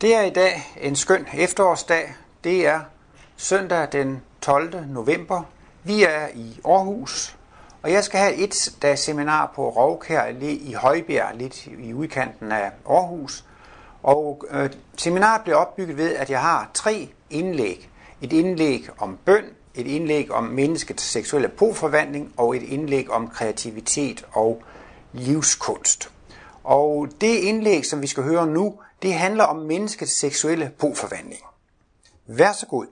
Det er i dag en skøn efterårsdag. Det er søndag den 12. november. Vi er i Aarhus, og jeg skal have et dags seminar på Rovkær Allé i Højbjerg, lidt i udkanten af Aarhus. Og øh, seminaret bliver opbygget ved, at jeg har tre indlæg. Et indlæg om bøn, et indlæg om menneskets seksuelle påforvandling og et indlæg om kreativitet og livskunst. Og det indlæg, som vi skal høre nu, det handler om menneskets seksuelle boforvandling. Vær så god.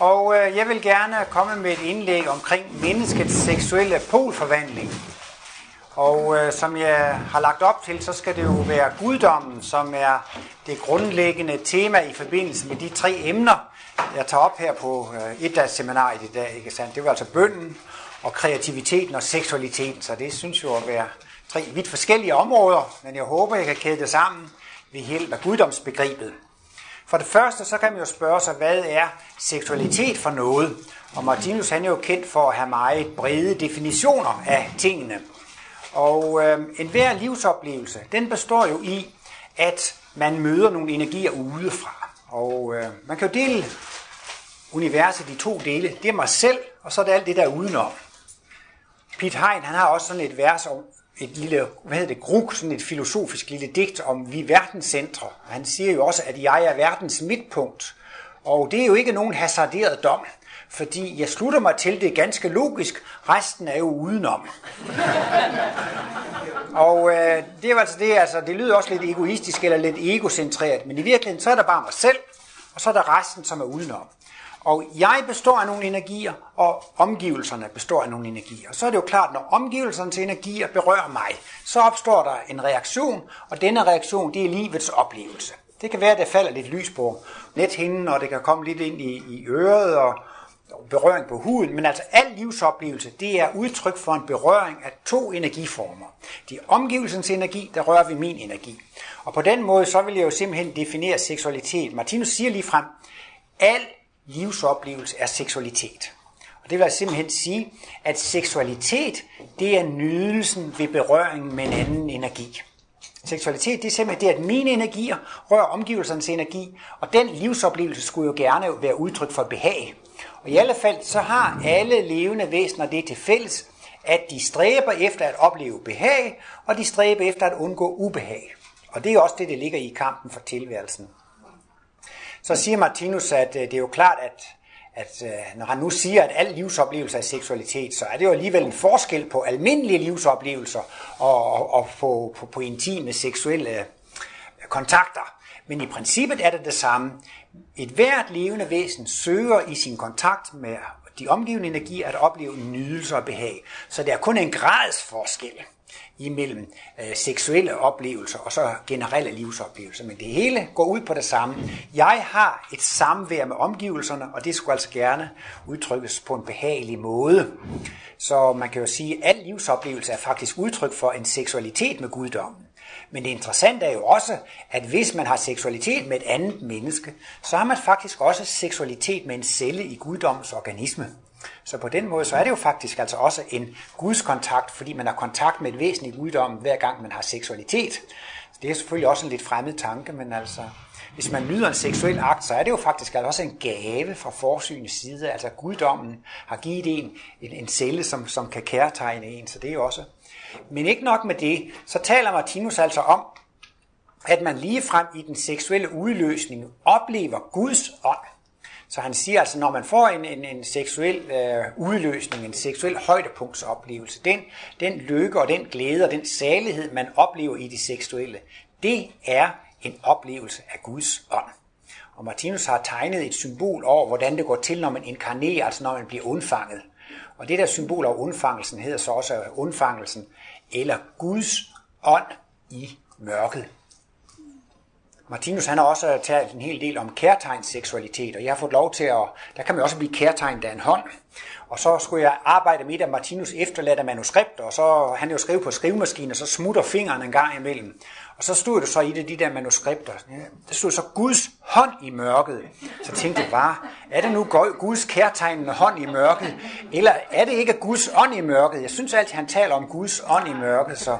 Og øh, jeg vil gerne komme med et indlæg omkring menneskets seksuelle polforvandling. Og øh, som jeg har lagt op til, så skal det jo være guddommen, som er det grundlæggende tema i forbindelse med de tre emner, jeg tager op her på øh, et dags seminariet i dag. Ikke sandt? Det var altså bønden og kreativiteten og seksualiteten, så det synes jo at være tre vidt forskellige områder, men jeg håber, jeg kan kæde det sammen ved hjælp af guddomsbegrebet. For det første, så kan man jo spørge sig, hvad er seksualitet for noget? Og Martinus han er jo kendt for at have meget brede definitioner af tingene. Og øh, enhver livsoplevelse, den består jo i, at man møder nogle energier udefra. Og øh, man kan jo dele universet i to dele. Det er mig selv, og så er det alt det, der er udenom. Pete Hein, han har også sådan et vers om et lille, hvad hedder det, gruk, sådan et filosofisk lille digt om vi verdenscentre. Han siger jo også, at jeg er verdens midtpunkt. Og det er jo ikke nogen hasarderet dom, fordi jeg slutter mig til det ganske logisk, resten er jo udenom. og øh, det er altså det, altså, det lyder også lidt egoistisk eller lidt egocentreret, men i virkeligheden så er der bare mig selv, og så er der resten, som er udenom. Og jeg består af nogle energier, og omgivelserne består af nogle energier. Så er det jo klart, når omgivelsernes energier berører mig, så opstår der en reaktion, og denne reaktion, det er livets oplevelse. Det kan være, at der falder lidt lys på nethinden, og det kan komme lidt ind i, i øret og, og berøring på huden, men altså al livsoplevelse, det er udtryk for en berøring af to energiformer. Det er omgivelsens energi, der rører ved min energi. Og på den måde, så vil jeg jo simpelthen definere seksualitet. Martinus siger lige frem, al livsoplevelse er seksualitet. Og det vil altså simpelthen sige, at seksualitet, det er nydelsen ved berøring med en anden energi. Seksualitet, det er simpelthen det, at mine energier rører omgivelsernes energi, og den livsoplevelse skulle jo gerne være udtryk for behag. Og i alle fald, så har alle levende væsener det til fælles, at de stræber efter at opleve behag, og de stræber efter at undgå ubehag. Og det er også det, der ligger i kampen for tilværelsen. Så siger Martinus, at øh, det er jo klart, at, at øh, når han nu siger, at al livsoplevelse er seksualitet, så er det jo alligevel en forskel på almindelige livsoplevelser og, og, og på, på, på intime seksuelle øh, kontakter. Men i princippet er det det samme. Et hvert levende væsen søger i sin kontakt med de omgivende energier at opleve nydelse og behag. Så det er kun en gradsforskel imellem øh, seksuelle oplevelser og så generelle livsoplevelser. Men det hele går ud på det samme. Jeg har et samvær med omgivelserne, og det skulle altså gerne udtrykkes på en behagelig måde. Så man kan jo sige, at al livsoplevelse er faktisk udtryk for en seksualitet med guddommen. Men det interessante er jo også, at hvis man har seksualitet med et andet menneske, så har man faktisk også seksualitet med en celle i guddommens organisme. Så på den måde, så er det jo faktisk altså også en gudskontakt, fordi man har kontakt med et væsen i hver gang man har seksualitet. Det er selvfølgelig også en lidt fremmed tanke, men altså, hvis man nyder en seksuel akt, så er det jo faktisk altså også en gave fra forsynets side. Altså guddommen har givet en en, en celle, som, som kan kærtegne en, så det er jo også. Men ikke nok med det, så taler Martinus altså om, at man lige frem i den seksuelle udløsning oplever Guds ånd. Så han siger altså, når man får en, en, en seksuel øh, udløsning, en seksuel højdepunktsoplevelse, den, den lykke og den glæde og den salighed, man oplever i det seksuelle, det er en oplevelse af Guds ånd. Og Martinus har tegnet et symbol over, hvordan det går til, når man inkarnerer, altså når man bliver undfanget. Og det der symbol af undfangelsen hedder så også øh, undfangelsen, eller Guds ånd i mørket. Martinus han har også talt en hel del om kærtegns seksualitet, og jeg har fået lov til at, der kan man også blive kærtegnet af en hånd. Og så skulle jeg arbejde med et af Martinus efterladte manuskripter, og så han jo skrev på skrivemaskinen, og så smutter fingeren en gang imellem. Og så stod det så i det, de der manuskripter, der stod så Guds hånd i mørket. Så tænkte jeg bare, er det nu Guds kærtegnende hånd i mørket, eller er det ikke Guds ånd i mørket? Jeg synes altid, han taler om Guds ånd i mørket, så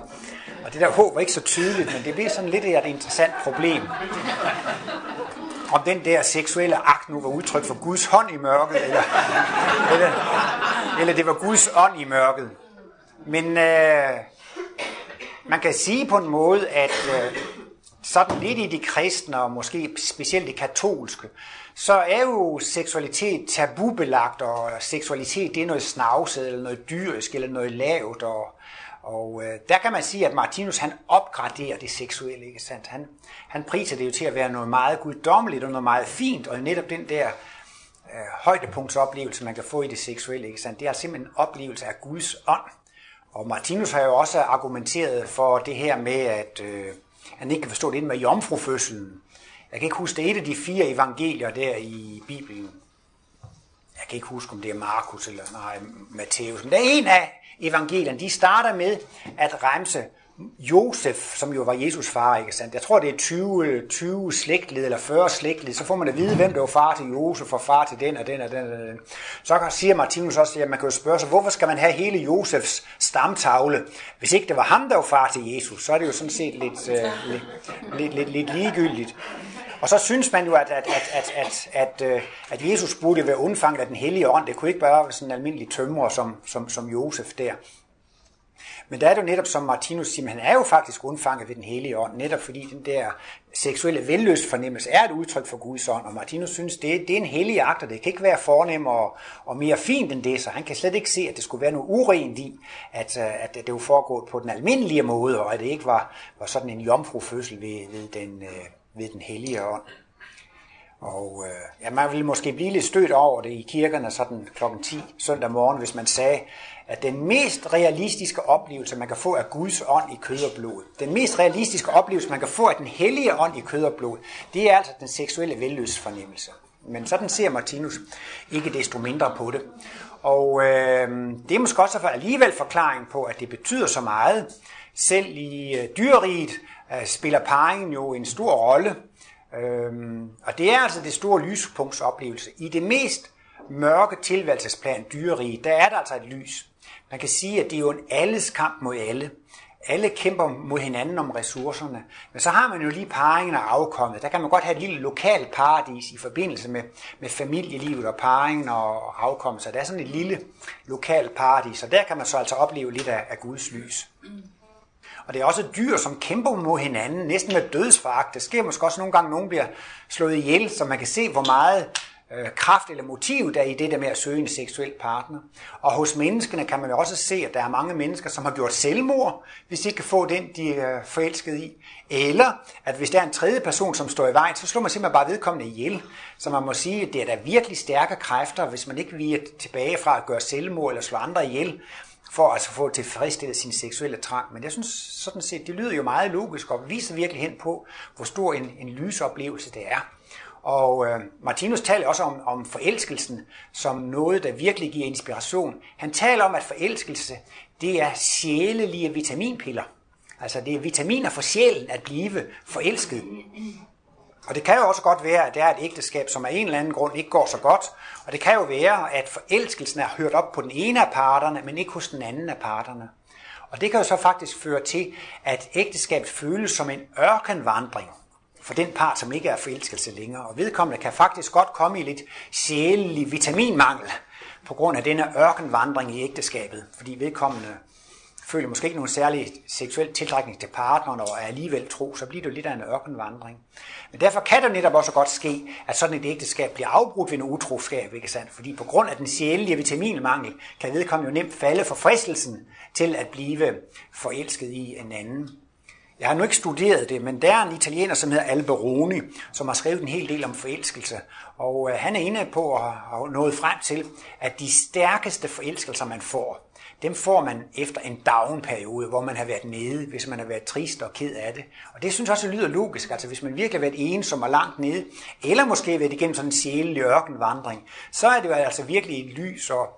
og det der håb var ikke så tydeligt, men det bliver sådan lidt et interessant problem. Om den der seksuelle akt nu var udtryk for Guds hånd i mørket, eller, eller, eller det var Guds ånd i mørket. Men øh, man kan sige på en måde, at øh, sådan lidt i de kristne, og måske specielt de katolske, så er jo seksualitet tabubelagt, og seksualitet det er noget snavset, eller noget dyrisk, eller noget lavt, og, og øh, der kan man sige, at Martinus han opgraderer det seksuelle, ikke sandt? Han, han priser det jo til at være noget meget guddommeligt og noget meget fint, og netop den der øh, højdepunktsoplevelse, man kan få i det seksuelle, ikke sandt? Det er simpelthen en oplevelse af Guds ånd. Og Martinus har jo også argumenteret for det her med, at øh, han ikke kan forstå det med jomfrufødselen. Jeg kan ikke huske, det er et af de fire evangelier der i Bibelen. Jeg kan ikke huske, om det er Markus eller nej, Matthæus. Men det er en af evangelierne. De starter med at remse Josef, som jo var Jesus far, ikke sandt? Jeg tror, det er 20, 20 slægtled eller 40 slægtled. Så får man at vide, hvem der var far til Josef og far til den og den og den og den. Så siger Martinus også, at man kan jo spørge sig, hvorfor skal man have hele Josefs stamtavle? Hvis ikke det var ham, der var far til Jesus, så er det jo sådan set lidt, uh, lidt, lidt, lidt, lidt ligegyldigt. Og så synes man jo, at, at, at, at, at, at, øh, at Jesus burde være undfanget af den hellige ånd. Det kunne ikke bare være sådan en almindelig tømrer som, som, som Josef der. Men der er det jo netop, som Martinus siger, han er jo faktisk undfanget ved den hellige ånd, netop fordi den der seksuelle velløst fornemmelse er et udtryk for Guds ånd, og Martinus synes, det, det er en hellig akt, og det kan ikke være fornem og, og mere fint end det, så han kan slet ikke se, at det skulle være noget urent i, at, øh, at det jo foregået på den almindelige måde, og at det ikke var, var sådan en jomfrufødsel ved, ved, den, øh, ved den hellige ånd. Og øh, ja, man ville måske blive lidt stødt over det i kirkerne sådan klokken 10 søndag morgen, hvis man sagde, at den mest realistiske oplevelse, man kan få af Guds ånd i kød og blod, den mest realistiske oplevelse, man kan få af den hellige ånd i kød og blod, det er altså den seksuelle velløsfornemmelse. Men sådan ser Martinus ikke desto mindre på det. Og øh, det er måske også for alligevel forklaring på, at det betyder så meget. Selv i øh, dyreriget Øh, spiller parringen jo en stor rolle. Øhm, og det er altså det store lyspunktsoplevelse. I det mest mørke tilværelsesplan, dyrerige, der er der altså et lys. Man kan sige, at det er jo en alles kamp mod alle. Alle kæmper mod hinanden om ressourcerne. Men så har man jo lige parringen og afkommet. Der kan man godt have et lille lokalt paradis i forbindelse med, med familielivet og parringen og afkommet. Så der er sådan et lille lokalt paradis. Og der kan man så altså opleve lidt af, af Guds lys. Og det er også dyr, som kæmper mod hinanden, næsten med dødsfagt. Det sker måske også nogle gange, at nogen bliver slået ihjel, så man kan se, hvor meget øh, kraft eller motiv, der er i det der med at søge en seksuel partner. Og hos menneskene kan man jo også se, at der er mange mennesker, som har gjort selvmord, hvis de ikke kan få den, de er forelsket i. Eller at hvis der er en tredje person, som står i vejen, så slår man simpelthen bare vedkommende ihjel. Så man må sige, at det er da virkelig stærke kræfter, hvis man ikke vil tilbage fra at gøre selvmord eller slå andre ihjel, for altså få tilfredsstillet sin seksuelle trang. Men jeg synes sådan set, det lyder jo meget logisk og viser virkelig hen på, hvor stor en, en lysoplevelse det er. Og øh, Martinus taler også om, om forelskelsen som noget, der virkelig giver inspiration. Han taler om, at forelskelse, det er sjælelige vitaminpiller. Altså det er vitaminer for sjælen at blive forelsket. Og det kan jo også godt være, at det er et ægteskab, som af en eller anden grund ikke går så godt. Og det kan jo være, at forelskelsen er hørt op på den ene af parterne, men ikke hos den anden af parterne. Og det kan jo så faktisk føre til, at ægteskabet føles som en ørkenvandring for den part, som ikke er forelskelse længere. Og vedkommende kan faktisk godt komme i lidt sjælelig vitaminmangel på grund af denne ørkenvandring i ægteskabet, fordi vedkommende føler måske ikke nogen særlig seksuel tiltrækning til partneren og er alligevel tro, så bliver det jo lidt af en ørkenvandring. Men derfor kan det netop også godt ske, at sådan et ægteskab bliver afbrudt ved en utroskab, ikke sandt? Fordi på grund af den sjælelige vitaminmangel, kan vedkommende jo nemt falde for fristelsen til at blive forelsket i en anden. Jeg har nu ikke studeret det, men der er en italiener, som hedder Alberoni, som har skrevet en hel del om forelskelse. Og øh, han er inde på at have nået frem til, at de stærkeste forelskelser, man får, dem får man efter en down-periode, hvor man har været nede, hvis man har været trist og ked af det. Og det synes jeg også lyder logisk. Altså hvis man virkelig har været ensom og langt nede, eller måske været igennem sådan en sjælelig ørkenvandring, så er det jo altså virkelig et lys og,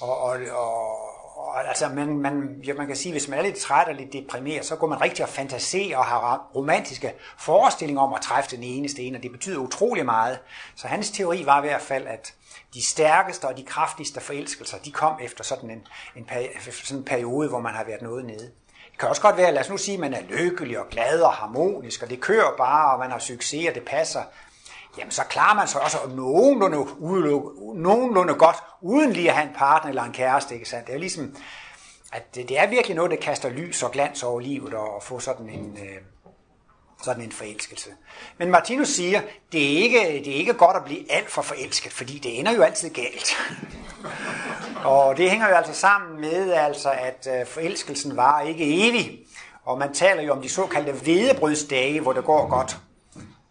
og, og, og og altså, man, man, ja, man kan sige, hvis man er lidt træt og lidt deprimeret, så går man rigtig og fantasere og har romantiske forestillinger om at træffe den eneste ene, og det betyder utrolig meget. Så hans teori var i hvert fald, at de stærkeste og de kraftigste forelskelser, de kom efter sådan en, en, sådan en periode, hvor man har været noget nede. Det kan også godt være, lad os nu sige, at man er lykkelig og glad og harmonisk, og det kører bare, og man har succes, og det passer. Jamen, så klarer man sig også nogenlunde, nogenlunde godt, uden lige at have en partner eller en kæreste, ikke sandt? Det er ligesom, at det, det er virkelig noget, der kaster lys og glans over livet, og, og få sådan en, øh, sådan en forelskelse. Men Martinus siger, det er, ikke, det er ikke godt at blive alt for forelsket, fordi det ender jo altid galt. og det hænger jo altså sammen med, altså, at øh, forelskelsen var ikke evig. Og man taler jo om de såkaldte hvedebrødsdage, hvor det går godt.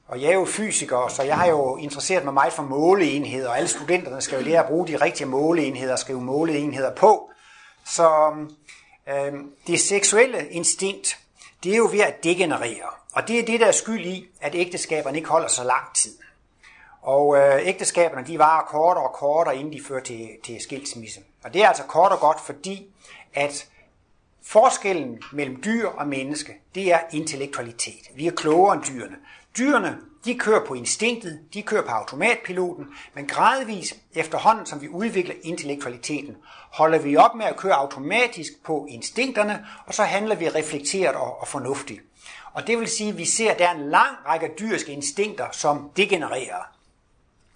Og jeg er jo fysiker, så jeg har jo interesseret mig meget for måleenheder, og alle studenterne skal jo lære at bruge de rigtige måleenheder og skrive måleenheder på. Så øh, det seksuelle instinkt, det er jo ved at degenerere. Og det er det, der er skyld i, at ægteskaberne ikke holder så lang tid. Og øh, ægteskaberne, de varer kortere og kortere, inden de fører til, til skilsmisse. Og det er altså kort og godt, fordi at forskellen mellem dyr og menneske, det er intellektualitet. Vi er klogere end dyrene. Dyrene, de kører på instinktet, de kører på automatpiloten, men gradvis efterhånden, som vi udvikler intellektualiteten, holder vi op med at køre automatisk på instinkterne, og så handler vi reflekteret og, og fornuftigt. Og det vil sige, at vi ser, at der er en lang række dyriske instinkter, som degenererer.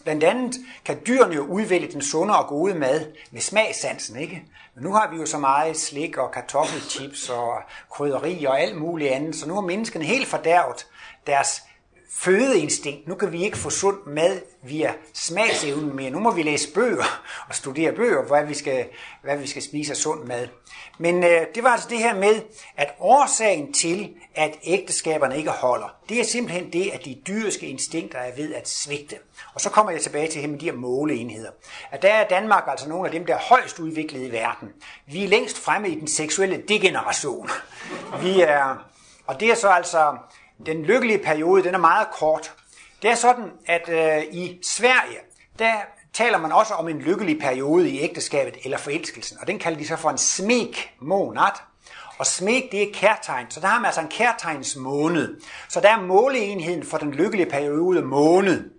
Blandt andet kan dyrene jo udvælge den sunde og gode mad med smagsansen, ikke? Men nu har vi jo så meget slik og kartoffelchips og krydderi og alt muligt andet, så nu har menneskene helt fordærvet deres fødeinstinkt. Nu kan vi ikke få sund mad via smagsevnen mere. Nu må vi læse bøger og studere bøger, hvad vi skal, hvad vi skal spise af sund mad. Men øh, det var altså det her med, at årsagen til, at ægteskaberne ikke holder, det er simpelthen det, at de dyriske instinkter er ved at svigte. Og så kommer jeg tilbage til med de her måleenheder. At der er Danmark altså nogle af dem, der er højst udviklet i verden. Vi er længst fremme i den seksuelle degeneration. Vi er, og det er så altså den lykkelige periode, den er meget kort. Det er sådan, at øh, i Sverige, der taler man også om en lykkelig periode i ægteskabet eller forelskelsen, og den kalder de så for en smek månad. Og smek, det er kærtegn, så der har man altså en kærtegnsmåned. Så der er måleenheden for den lykkelige periode måned.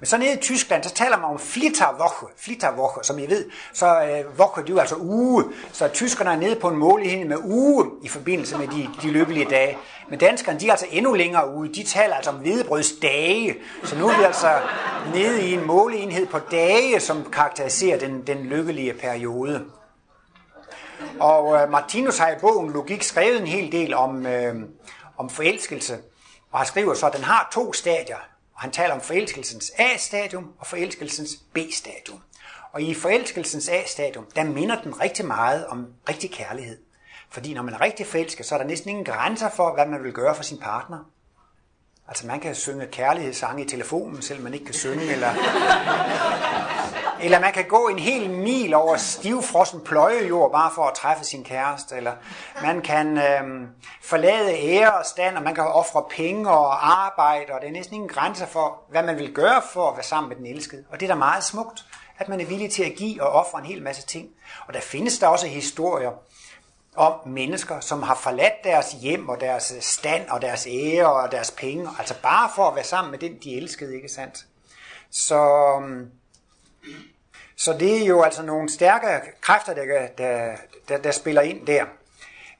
Men så nede i Tyskland, så taler man om Flitterwoche, Flitterwoche, som I ved, så øh, Woche, det er jo altså uge, så tyskerne er nede på en målighed med uge i forbindelse med de, de lykkelige dage. Men danskerne, de er altså endnu længere ude, de taler altså om hvedebrødsdage, så nu er vi altså nede i en måleenhed på dage, som karakteriserer den, den lykkelige periode. Og øh, Martinus har i bogen Logik skrevet en hel del om, øh, om forelskelse, og han skriver så, at den har to stadier. Og han taler om forelskelsens A-stadium og forelskelsens B-stadium. Og i forelskelsens A-stadium, der minder den rigtig meget om rigtig kærlighed. Fordi når man er rigtig forelsket, så er der næsten ingen grænser for, hvad man vil gøre for sin partner. Altså man kan synge kærlighedssange i telefonen, selvom man ikke kan synge, eller, eller man kan gå en hel mil over stivfrossen pløjejord bare for at træffe sin kæreste, eller man kan øh, forlade ære og stand, og man kan ofre penge og arbejde, og det er næsten ingen grænser for, hvad man vil gøre for at være sammen med den elskede. Og det er da meget smukt, at man er villig til at give og ofre en hel masse ting. Og der findes der også historier om mennesker, som har forladt deres hjem og deres stand og deres ære og deres penge, altså bare for at være sammen med den, de elskede, ikke sandt? Så, øhm, så det er jo altså nogle stærke kræfter, der, der, der, der spiller ind der.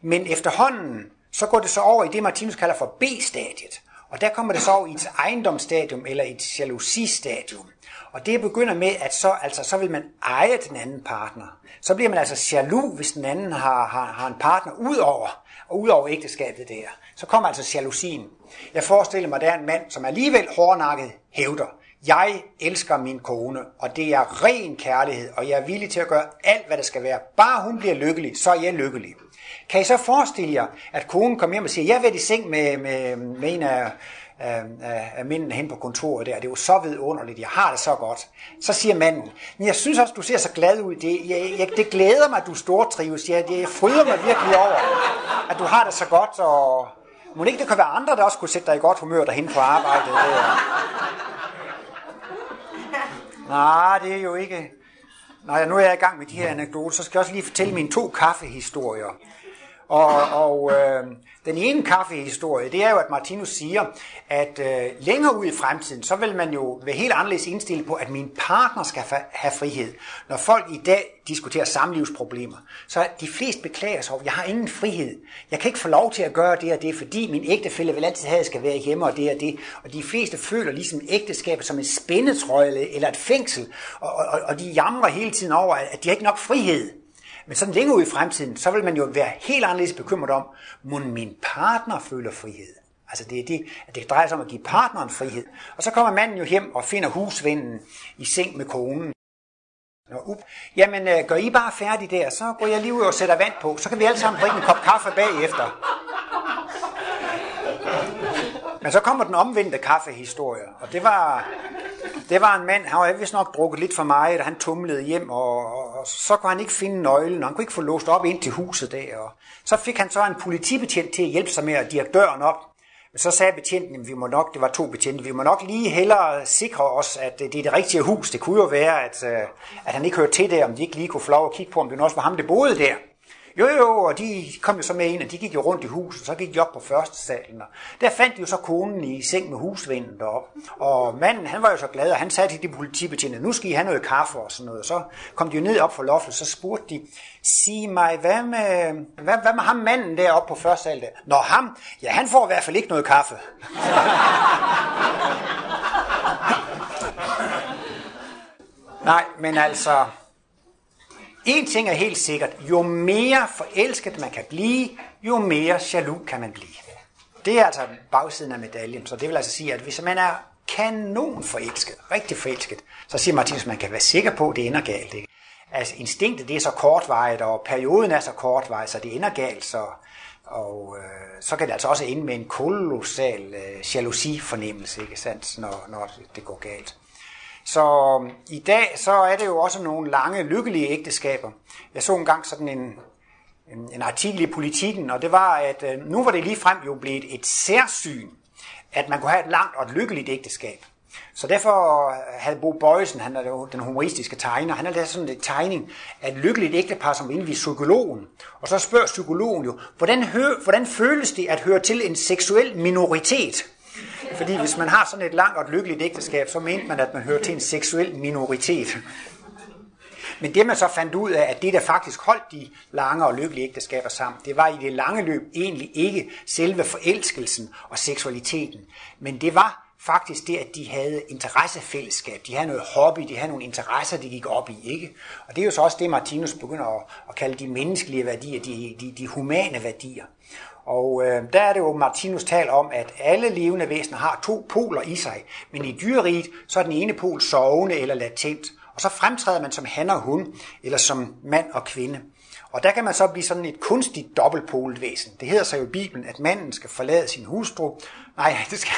Men efterhånden, så går det så over i det, Martinus kalder for B-stadiet. Og der kommer det så over i et ejendomsstadium eller et jalousistadium. Og det begynder med, at så, altså, så vil man eje den anden partner. Så bliver man altså jaloux, hvis den anden har, har, har en partner ud over, og ud over ægteskabet der. Så kommer altså jalousien. Jeg forestiller mig, at der er en mand, som alligevel hårdnakket hævder, jeg elsker min kone, og det er ren kærlighed, og jeg er villig til at gøre alt, hvad der skal være. Bare hun bliver lykkelig, så er jeg lykkelig. Kan I så forestille jer, at konen kommer hjem og siger, jeg vil i seng med, med, med en af af, af mændene hen på kontoret der. Det er jo så vidunderligt. Jeg har det så godt. Så siger manden, men jeg synes også, du ser så glad ud. Det, jeg, jeg, det glæder mig, at du stortrives. Jeg, det fryder mig virkelig over, at du har det så godt. Og må ikke det kan være andre, der også kunne sætte dig i godt humør derhen på arbejdet. Der. Nej, det er jo ikke... Nej, nu er jeg i gang med de her anekdoter, så skal jeg også lige fortælle mine to kaffehistorier. Og, og øh, den ene kaffehistorie, det er jo, at Martinus siger, at øh, længere ud i fremtiden, så vil man jo være helt anderledes indstillet på, at min partner skal have frihed. Når folk i dag diskuterer samlivsproblemer, så de fleste beklager sig over, jeg har ingen frihed. Jeg kan ikke få lov til at gøre det og det, fordi min ægtefælle vil altid have, at jeg skal være hjemme og det og det. Og de fleste føler ligesom ægteskabet som en spændetrøje eller et fængsel, og, og, og de jamrer hele tiden over, at de har ikke nok frihed. Men sådan længere ud i fremtiden, så vil man jo være helt anderledes bekymret om, må min partner føler frihed? Altså det er det, at det drejer sig om at give partneren frihed. Og så kommer manden jo hjem og finder husvinden i seng med konen. Nå, up. Jamen, øh, gør I bare færdig der, så går jeg lige ud og sætter vand på, så kan vi alle sammen drikke en kop kaffe bagefter. Men så kommer den omvendte kaffehistorie, og det var, det var en mand, han var vist nok drukket lidt for meget, og han tumlede hjem, og, og, og så kunne han ikke finde nøglen, og han kunne ikke få låst op ind til huset der. Og så fik han så en politibetjent til at hjælpe sig med at dirke døren op. Men så sagde betjenten, at vi må nok, det var to betjente, vi må nok lige hellere sikre os, at øh, det er det rigtige hus. Det kunne jo være, at, øh, at han ikke hørte til der, om de ikke lige kunne få lov at kigge på, om det også var ham, der boede der. Jo, jo, og de kom jo så med ind, og de gik jo rundt i huset, og så gik de op på første salen. Og der fandt de jo så konen i seng med husvinden derop. Og manden, han var jo så glad, og han sagde til de politibetjente, nu skal I have noget kaffe og sådan noget. Og så kom de jo ned op for loftet, så spurgte de, sig mig, hvad med, hvad, hvad med ham manden deroppe på første sal der? Nå, ham? Ja, han får i hvert fald ikke noget kaffe. Nej, men altså, en ting er helt sikkert. Jo mere forelsket man kan blive, jo mere jaloux kan man blive. Det er altså bagsiden af medaljen. Så det vil altså sige, at hvis man er kanon forelsket, rigtig forelsket, så siger Martinus, at man kan være sikker på, at det ender galt. Ikke? Altså instinktet det er så kortvejet, og perioden er så kortvejet, så det ender galt, så, og øh, så kan det altså også ende med en kolossal øh, jalousi-fornemmelse, ikke sandt, når, når det går galt. Så øhm, i dag så er det jo også nogle lange, lykkelige ægteskaber. Jeg så engang sådan en, en, en artikel i Politiken, og det var, at øh, nu var det lige frem jo blevet et særsyn, at man kunne have et langt og et lykkeligt ægteskab. Så derfor øh, havde Bo Bøjsen, han er jo den humoristiske tegner, han har lavet sådan en tegning af et lykkeligt ægtepar, som inde psykologen. Og så spørger psykologen jo, hvordan, hø, hvordan føles det at høre til en seksuel minoritet? Fordi hvis man har sådan et langt og et lykkeligt ægteskab, så mente man, at man hører til en seksuel minoritet. Men det man så fandt ud af, at det der faktisk holdt de lange og lykkelige ægteskaber sammen, det var i det lange løb egentlig ikke selve forelskelsen og seksualiteten, men det var faktisk det, at de havde interessefællesskab, de havde noget hobby, de havde nogle interesser, de gik op i, ikke? Og det er jo så også det, Martinus begynder at, at kalde de menneskelige værdier, de, de, de humane værdier. Og øh, der er det jo, Martinus taler om, at alle levende væsener har to poler i sig, men i dyreriet, så er den ene pol sovende eller latent, og så fremtræder man som han og hun, eller som mand og kvinde. Og der kan man så blive sådan et kunstigt dobbeltpolet væsen. Det hedder sig jo i Bibelen, at manden skal forlade sin hustru. Nej, det skal...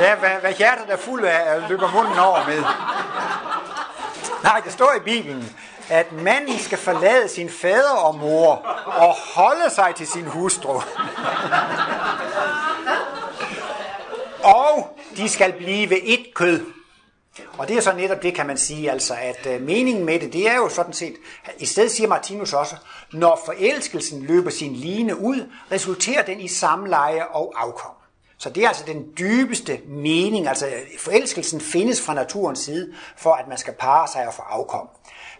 ja, hvad, hvad hjertet er fuld af, løber munden over med. Nej, det står i Bibelen, at manden skal forlade sin fader og mor og holde sig til sin hustru. og de skal blive et kød. Og det er så netop det, kan man sige, altså, at øh, meningen med det, det er jo sådan set, i stedet siger Martinus også, når forelskelsen løber sin line ud, resulterer den i samleje og afkom. Så det er altså den dybeste mening, altså forelskelsen findes fra naturens side, for at man skal parre sig og få afkom.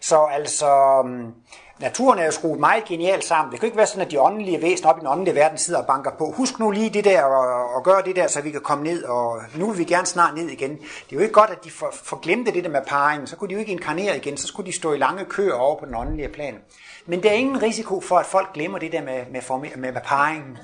Så altså, mm, naturen er jo skruet meget genialt sammen. Det kan ikke være sådan, at de åndelige væsener op i den åndelige verden sidder og banker på. Husk nu lige det der og, og gør det der, så vi kan komme ned, og nu vil vi gerne snart ned igen. Det er jo ikke godt, at de for, får det der med parring. Så kunne de jo ikke inkarnere igen, så skulle de stå i lange køer over på den åndelige plan. Men der er ingen risiko for, at folk glemmer det der med, med, med, med parringen.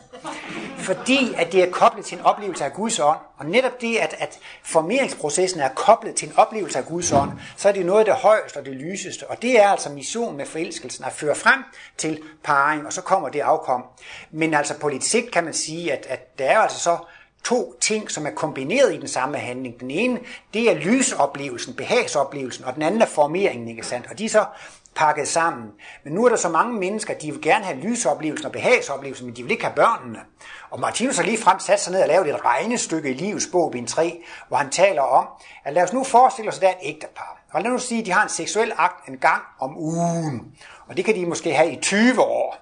Fordi at det er koblet til en oplevelse af Guds ånd. Og netop det, at, at formeringsprocessen er koblet til en oplevelse af Guds ånd, så er det noget af det højeste og det lyseste. Og det er altså missionen med forelskelsen, at føre frem til parring, og så kommer det afkom. Men altså på lidt sigt kan man sige, at, at der er altså så to ting, som er kombineret i den samme handling. Den ene, det er lysoplevelsen, behagsoplevelsen, og den anden er formeringen, ikke sandt? Og de er så pakket sammen. Men nu er der så mange mennesker, de vil gerne have lysoplevelsen og behagsoplevelsen, men de vil ikke have børnene. Og Martinus har lige frem sat sig ned og lavet et regnestykke i livets bog, bind 3, hvor han taler om, at lad os nu forestille os, at der er et ægtepar. Og lad os nu sige, at de har en seksuel akt en gang om ugen. Og det kan de måske have i 20 år.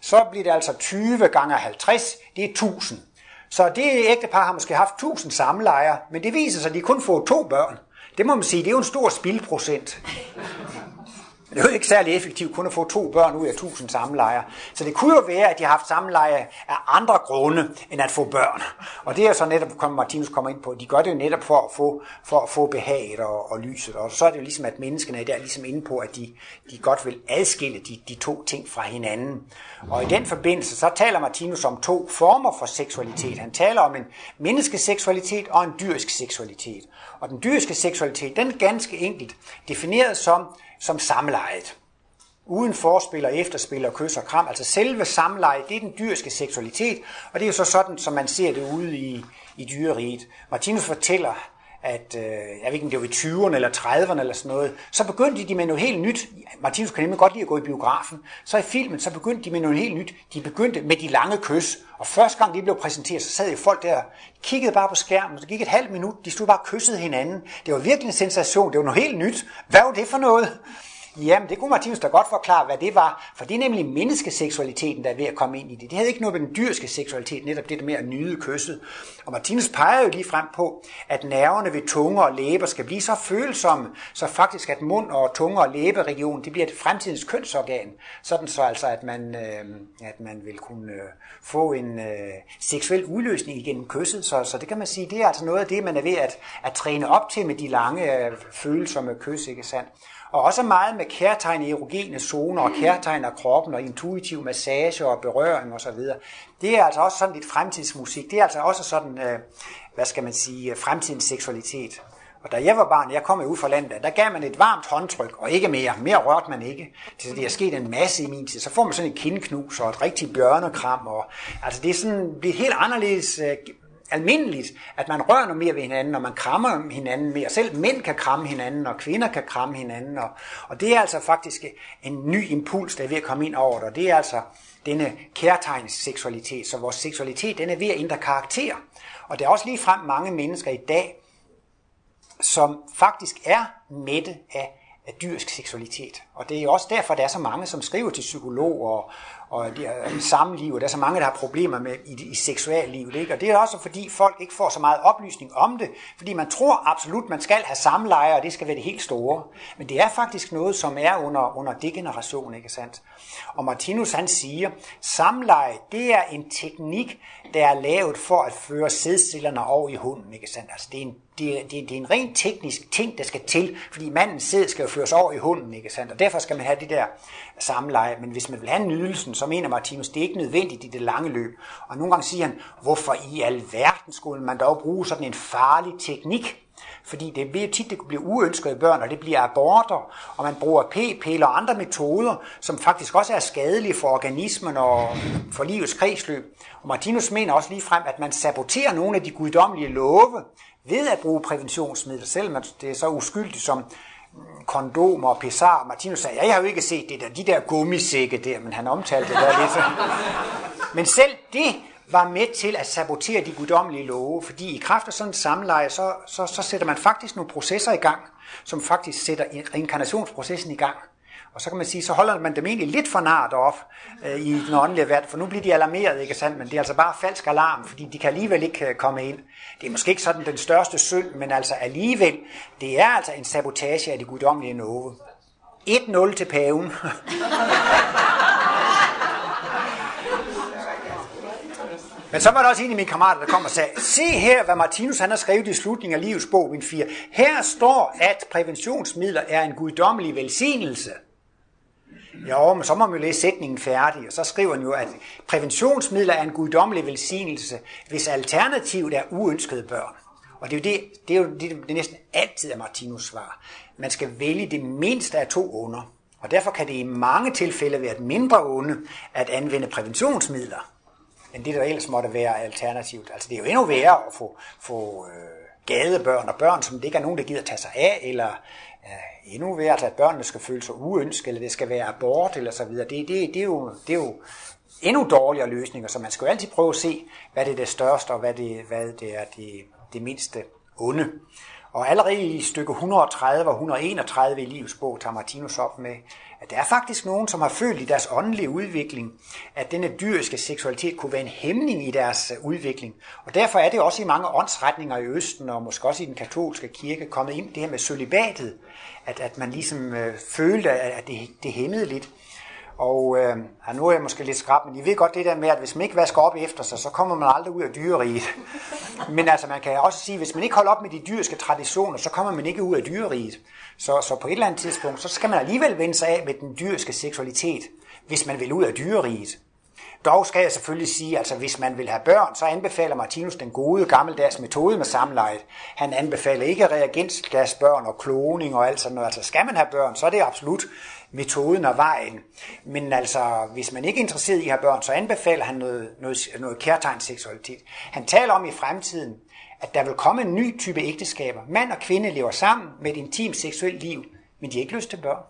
Så bliver det altså 20 gange 50, det er 1000. Så det ægtepar har måske haft 1000 samlejer, men det viser sig, at de kun får to børn. Det må man sige, det er jo en stor spildprocent. Det er jo ikke særlig effektivt kun at få to børn ud af tusind samlejer. Så det kunne jo være, at de har haft samleje af andre grunde, end at få børn. Og det er så netop, kom Martinus kommer ind på, de gør det jo netop for at få, for at få behaget og, og lyset. Og så er det jo ligesom, at menneskene er der ligesom inde på, at de, de godt vil adskille de, de to ting fra hinanden. Og i den forbindelse, så taler Martinus om to former for seksualitet. Han taler om en menneskeseksualitet og en dyrisk seksualitet. Og den dyriske seksualitet, den er ganske enkelt defineret som som samlejet. Uden forspil og efterspil og kys og kram. Altså selve samlejet, det er den dyriske seksualitet, og det er jo så sådan, som man ser det ude i, i dyreriet. Martinus fortæller, at, øh, jeg ved ikke om det var i 20'erne eller 30'erne eller sådan noget, så begyndte de med noget helt nyt. Martinus kan nemlig godt lide at gå i biografen. Så i filmen, så begyndte de med noget helt nyt. De begyndte med de lange kys. Og første gang de blev præsenteret, så sad jo folk der, kiggede bare på skærmen, det gik et halvt minut, de stod bare og kyssede hinanden. Det var virkelig en sensation, det var noget helt nyt. Hvad var det for noget? Jamen, det kunne Martinus da godt forklare, hvad det var, for det er nemlig menneskeseksualiteten, der er ved at komme ind i det. Det havde ikke noget med den dyrske seksualitet, netop det der med at nyde kysset. Og Martinus peger jo lige frem på, at nerverne ved tunge og læber skal blive så følsomme, så faktisk at mund og tunge og læberegion, det bliver et fremtidens kønsorgan. Sådan så altså, at man, øh, at man vil kunne øh, få en øh, seksuel udløsning igennem kysset. Så, så det kan man sige, det er altså noget af det, man er ved at, at træne op til med de lange øh, følsomme kys, ikke sandt? Og også meget med kærtegn i erogene zoner og kærtegn af kroppen og intuitiv massage og berøring osv. Det er altså også sådan lidt fremtidsmusik. Det er altså også sådan, øh, hvad skal man sige, øh, fremtidens seksualitet. Og da jeg var barn, jeg kom ud fra landet, der gav man et varmt håndtryk, og ikke mere. Mere rørte man ikke. Så det er sket en masse i min tid. Så får man sådan et kindknus og et rigtigt bjørnekram. Og, altså det er sådan, det helt anderledes øh, almindeligt, at man rører noget mere ved hinanden, og man krammer hinanden mere. Selv mænd kan kramme hinanden, og kvinder kan kramme hinanden. Og, og det er altså faktisk en ny impuls, der er ved at komme ind over det. Og det er altså denne kærtegns seksualitet. Så vores seksualitet, den er ved at ændre karakter. Og der er også lige frem mange mennesker i dag, som faktisk er mætte af af dyrisk seksualitet. Og det er også derfor, der er så mange, som skriver til psykologer og, og de har samliv, og der er så mange, der har problemer med i, i seksuallivet. Ikke? Og det er også fordi, folk ikke får så meget oplysning om det, fordi man tror absolut, man skal have samleje, og det skal være det helt store. Men det er faktisk noget, som er under, under degeneration, ikke sandt? Og Martinus han siger, samleje, det er en teknik, der er lavet for at føre sædcellerne over i hunden, ikke sandt? Altså, det er en det, det, det er en rent teknisk ting, der skal til, fordi mandens sæd skal jo føres over i hunden, ikke sandt? Og derfor skal man have det der samleje. Men hvis man vil have nydelsen, så mener Martinus, det er ikke nødvendigt i det lange løb. Og nogle gange siger han, hvorfor i alverden skulle man dog bruge sådan en farlig teknik? Fordi det bliver tit, det bliver uønskede børn, og det bliver aborter, og man bruger p-piller og andre metoder, som faktisk også er skadelige for organismen og for livets kredsløb. Og Martinus mener også lige frem, at man saboterer nogle af de guddommelige love ved at bruge præventionsmidler, selvom det er så uskyldigt som mm, kondomer og pessar. Martinus sagde, ja, jeg har jo ikke set det der, de der gummisække der, men han omtalte det der lidt. Men selv det var med til at sabotere de guddommelige love, fordi i kraft af sådan et samleje, så, så, så sætter man faktisk nogle processer i gang, som faktisk sætter reinkarnationsprocessen i gang. Og så kan man sige, så holder man dem egentlig lidt for nart op øh, i den åndelige verden, for nu bliver de alarmeret, ikke sandt? Men det er altså bare falsk alarm, fordi de kan alligevel ikke øh, komme ind. Det er måske ikke sådan den største synd, men altså alligevel, det er altså en sabotage af det guddommelige love. 1-0 til paven. Men så var der også en af mine kammerater, der kom og sagde, se her, hvad Martinus han har skrevet i slutningen af livets bog, min 4. Her står, at præventionsmidler er en guddommelig velsignelse. Jo, men så må man jo læse sætningen færdig, og så skriver han jo, at præventionsmidler er en guddommelig velsignelse, hvis alternativet er uønskede børn. Og det er jo, det, det er jo det, det næsten altid er Martinus svar. Man skal vælge det mindste af to onder. Og derfor kan det i mange tilfælde være et mindre onde at anvende præventionsmidler, end det der ellers måtte være alternativt. Altså det er jo endnu værre at få, få øh, gadebørn og børn, som det ikke er nogen, der gider tage sig af, eller øh, endnu værre, altså at børnene skal føle sig uønskede, eller det skal være abort, eller så videre. Det, det, det, er, jo, det er jo endnu dårligere løsninger, så man skal jo altid prøve at se, hvad det er det største, og hvad det, hvad det er det, det mindste onde. Og allerede i stykke 130 og 131 i livets bog tager Martinus op med, at der er faktisk nogen, som har følt i deres åndelige udvikling, at denne dyriske seksualitet kunne være en hæmning i deres øh, udvikling. Og derfor er det også i mange åndsretninger i Østen, og måske også i den katolske kirke, kommet ind det her med sølibatet, at, at man ligesom øh, følte, at det, det hæmmede lidt. Og øh, ja, nu er jeg måske lidt skrab, men I ved godt det der med, at hvis man ikke vasker op efter sig, så kommer man aldrig ud af dyreriget. men altså, man kan også sige, at hvis man ikke holder op med de dyriske traditioner, så kommer man ikke ud af dyreriget. Så, så på et eller andet tidspunkt, så skal man alligevel vende sig af med den dyriske seksualitet, hvis man vil ud af dyreriget. Dog skal jeg selvfølgelig sige, at altså, hvis man vil have børn, så anbefaler Martinus den gode gammeldags metode med samlejet. Han anbefaler ikke reagensglasbørn og kloning og alt sådan noget. Altså skal man have børn, så er det absolut metoden og vejen. Men altså, hvis man ikke er interesseret i at have børn, så anbefaler han noget, noget, noget kærtegnsseksualitet. Han taler om i fremtiden, at der vil komme en ny type ægteskaber. Mand og kvinde lever sammen med et intimt seksuelt liv, men de har ikke lyst til børn.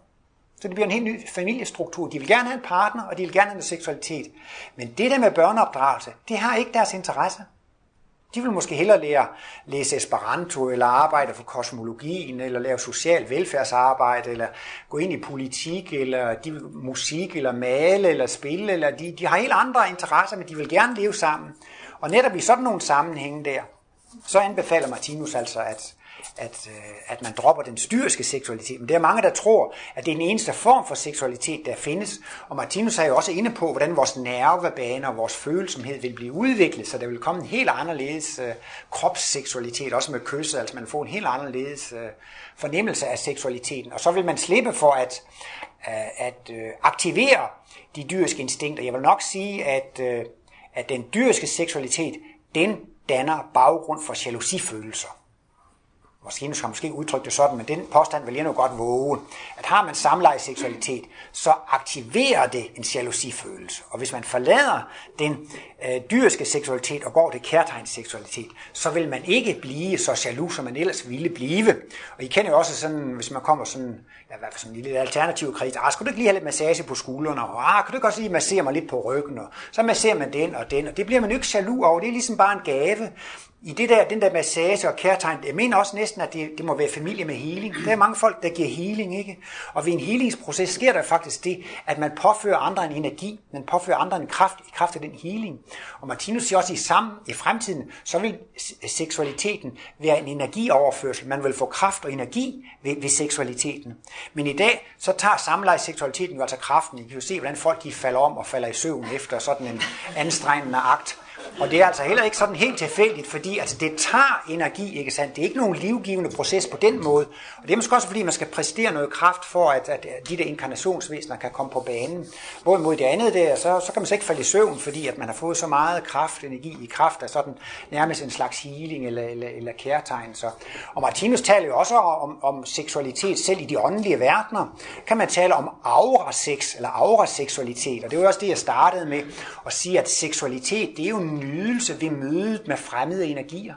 Så det bliver en helt ny familiestruktur. De vil gerne have en partner, og de vil gerne have en seksualitet. Men det der med børneopdragelse, det har ikke deres interesse. De vil måske hellere lære læse Esperanto, eller arbejde for kosmologien, eller lave social velfærdsarbejde, eller gå ind i politik, eller de vil musik, eller male, eller spille, eller de, de har helt andre interesser, men de vil gerne leve sammen. Og netop i sådan nogle sammenhænge der, så anbefaler Martinus altså, at, at, øh, at man dropper den styriske seksualitet. Men der er mange, der tror, at det er den eneste form for seksualitet, der findes. Og Martinus er jo også inde på, hvordan vores nervebaner og vores følsomhed vil blive udviklet, så der vil komme en helt anderledes uh, kropsseksualitet, også med kysset, altså man får en helt anderledes uh, fornemmelse af seksualiteten. Og så vil man slippe for at, uh, at uh, aktivere de dyriske instinkter. Jeg vil nok sige, at, uh, at den dyriske seksualitet, den danner baggrund for jalousifølelser. Martinus har måske udtrykt det sådan, men den påstand vil jeg nu godt våge, at har man samleje seksualitet, så aktiverer det en jalousifølelse. Og hvis man forlader den øh, dyriske seksualitet og går til kærtegns seksualitet, så vil man ikke blive så jaloux, som man ellers ville blive. Og I kender jo også sådan, hvis man kommer sådan, ja, hvad for sådan en lille alternativ kreds, ah, skulle du ikke lige have lidt massage på skuldrene, og ah, kan du ikke også lige massere mig lidt på ryggen, og så masserer man den og den, og det bliver man jo ikke jaloux over, det er ligesom bare en gave i det der, den der massage og kærtegn, jeg mener også næsten, at det, det må være familie med healing. Der er mange folk, der giver healing, ikke? Og ved en healingsproces sker der faktisk det, at man påfører andre en energi, man påfører andre en kraft i kraft af den healing. Og Martinus siger også, at i, sammen, i fremtiden, så vil seksualiteten være en energioverførsel. Man vil få kraft og energi ved, ved seksualiteten. Men i dag, så tager samleje seksualiteten jo altså kraften. I kan jo se, hvordan folk de falder om og falder i søvn efter sådan en anstrengende akt. Og det er altså heller ikke sådan helt tilfældigt, fordi altså, det tager energi, ikke sandt? Det er ikke nogen livgivende proces på den måde. Og det er måske også fordi, man skal præstere noget kraft for, at, at de der inkarnationsvæsener kan komme på banen. Hvorimod det andet der, så, så kan man så ikke falde i søvn, fordi at man har fået så meget kraft, energi i kraft af sådan nærmest en slags healing eller, eller, eller kærtegn. Så. Og Martinus taler jo også om, om seksualitet selv i de åndelige verdener. Kan man tale om aura-sex eller aura-seksualitet. Og det var også det, jeg startede med at sige, at seksualitet, det er jo en nydelse ved mødet med fremmede energier.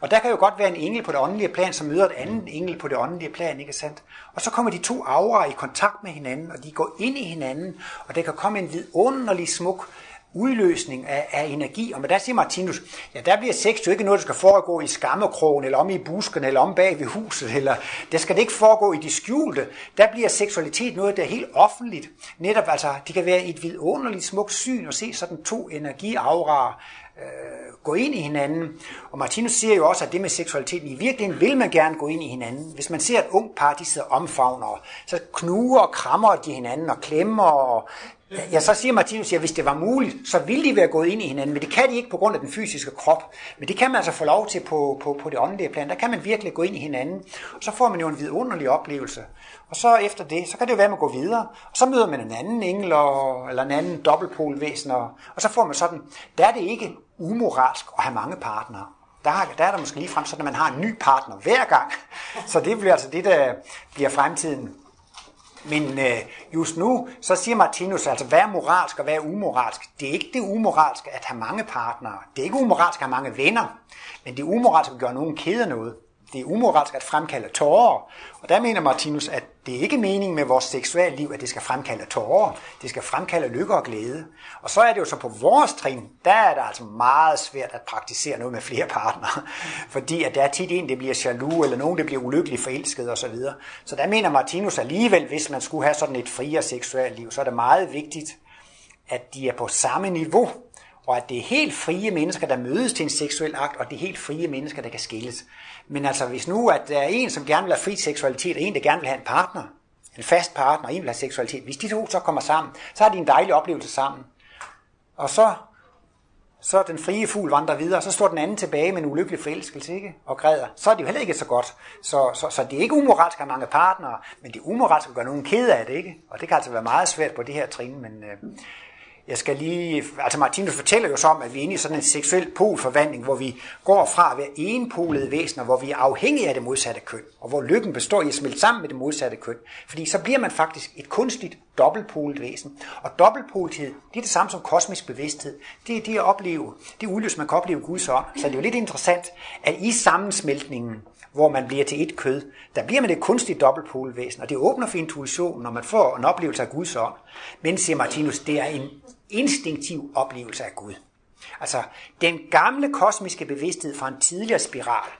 Og der kan jo godt være en engel på det åndelige plan, som møder et andet engel på det åndelige plan, ikke sandt? Og så kommer de to aura i kontakt med hinanden, og de går ind i hinanden, og der kan komme en vidunderlig smuk udløsning af, af energi. Og der siger Martinus, ja, der bliver sex jo ikke noget, der skal foregå i skammekrogen, eller om i busken, eller om bag ved huset, eller det skal det ikke foregå i de skjulte. Der bliver seksualitet noget, der er helt offentligt. Netop altså, det kan være et vidunderligt smukt syn at se sådan to energiauraer øh, gå ind i hinanden. Og Martinus siger jo også, at det med seksualiteten, i virkeligheden vil man gerne gå ind i hinanden. Hvis man ser et ung par, de sidder omfavner, så knuger og krammer de hinanden og klemmer og Ja, så siger Martinus, at hvis det var muligt, så ville de være gået ind i hinanden, men det kan de ikke på grund af den fysiske krop. Men det kan man altså få lov til på, på, på det åndelige plan. Der kan man virkelig gå ind i hinanden, og så får man jo en vidunderlig oplevelse. Og så efter det, så kan det jo være, at man går videre, og så møder man en anden engel, og, eller en anden dobbeltpolvæsen, og, og så får man sådan, der er det ikke umoralsk at have mange partnere. Der, der er der måske lige frem sådan, at man har en ny partner hver gang. Så det bliver altså det, der bliver fremtiden. Men øh, just nu, så siger Martinus, altså hvad er moralsk og hvad er umoralsk? Det er ikke det umoralske at have mange partnere. Det er ikke umoralsk at have mange venner. Men det er umoralsk at gøre nogen kede noget det er umoralsk at fremkalde tårer. Og der mener Martinus, at det er ikke meningen med vores seksuelle liv, at det skal fremkalde tårer. Det skal fremkalde lykke og glæde. Og så er det jo så på vores trin, der er det altså meget svært at praktisere noget med flere partnere. Fordi at der er tit en, der bliver jaloux, eller nogen, der bliver ulykkelig forelsket osv. Så, så der mener Martinus alligevel, hvis man skulle have sådan et friere seksuelt liv, så er det meget vigtigt, at de er på samme niveau og at det er helt frie mennesker, der mødes til en seksuel akt, og det er helt frie mennesker, der kan skilles. Men altså, hvis nu at der er en, som gerne vil have fri seksualitet, og en, der gerne vil have en partner, en fast partner, og en vil have seksualitet, hvis de to så kommer sammen, så har de en dejlig oplevelse sammen. Og så, så den frie fugl vandrer videre, og så står den anden tilbage med en ulykkelig forelskelse, ikke? Og græder. Så er det jo heller ikke så godt. Så, så, så det er ikke umoralsk at have mange partnere, men det er umoralsk at gøre nogen ked af det, ikke? Og det kan altså være meget svært på det her trin, men øh, jeg skal lige, altså Martinus fortæller jo så om, at vi er inde i sådan en seksuel polforvandling, hvor vi går fra at være enpolede væsener, hvor vi er afhængige af det modsatte køn, og hvor lykken består i at smelte sammen med det modsatte køn. Fordi så bliver man faktisk et kunstigt dobbeltpolet væsen. Og dobbeltpolethed, det er det samme som kosmisk bevidsthed. Det er det at opleve, det er udløs, man kan opleve Guds ånd. Så det er jo lidt interessant, at i sammensmeltningen, hvor man bliver til et kød, der bliver man et kunstigt dobbeltpolvæsen, og det åbner for intuitionen, når man får en oplevelse af Guds ånd. Men, siger Martinus, det er en instinktiv oplevelse af Gud. Altså, den gamle kosmiske bevidsthed fra en tidligere spiral,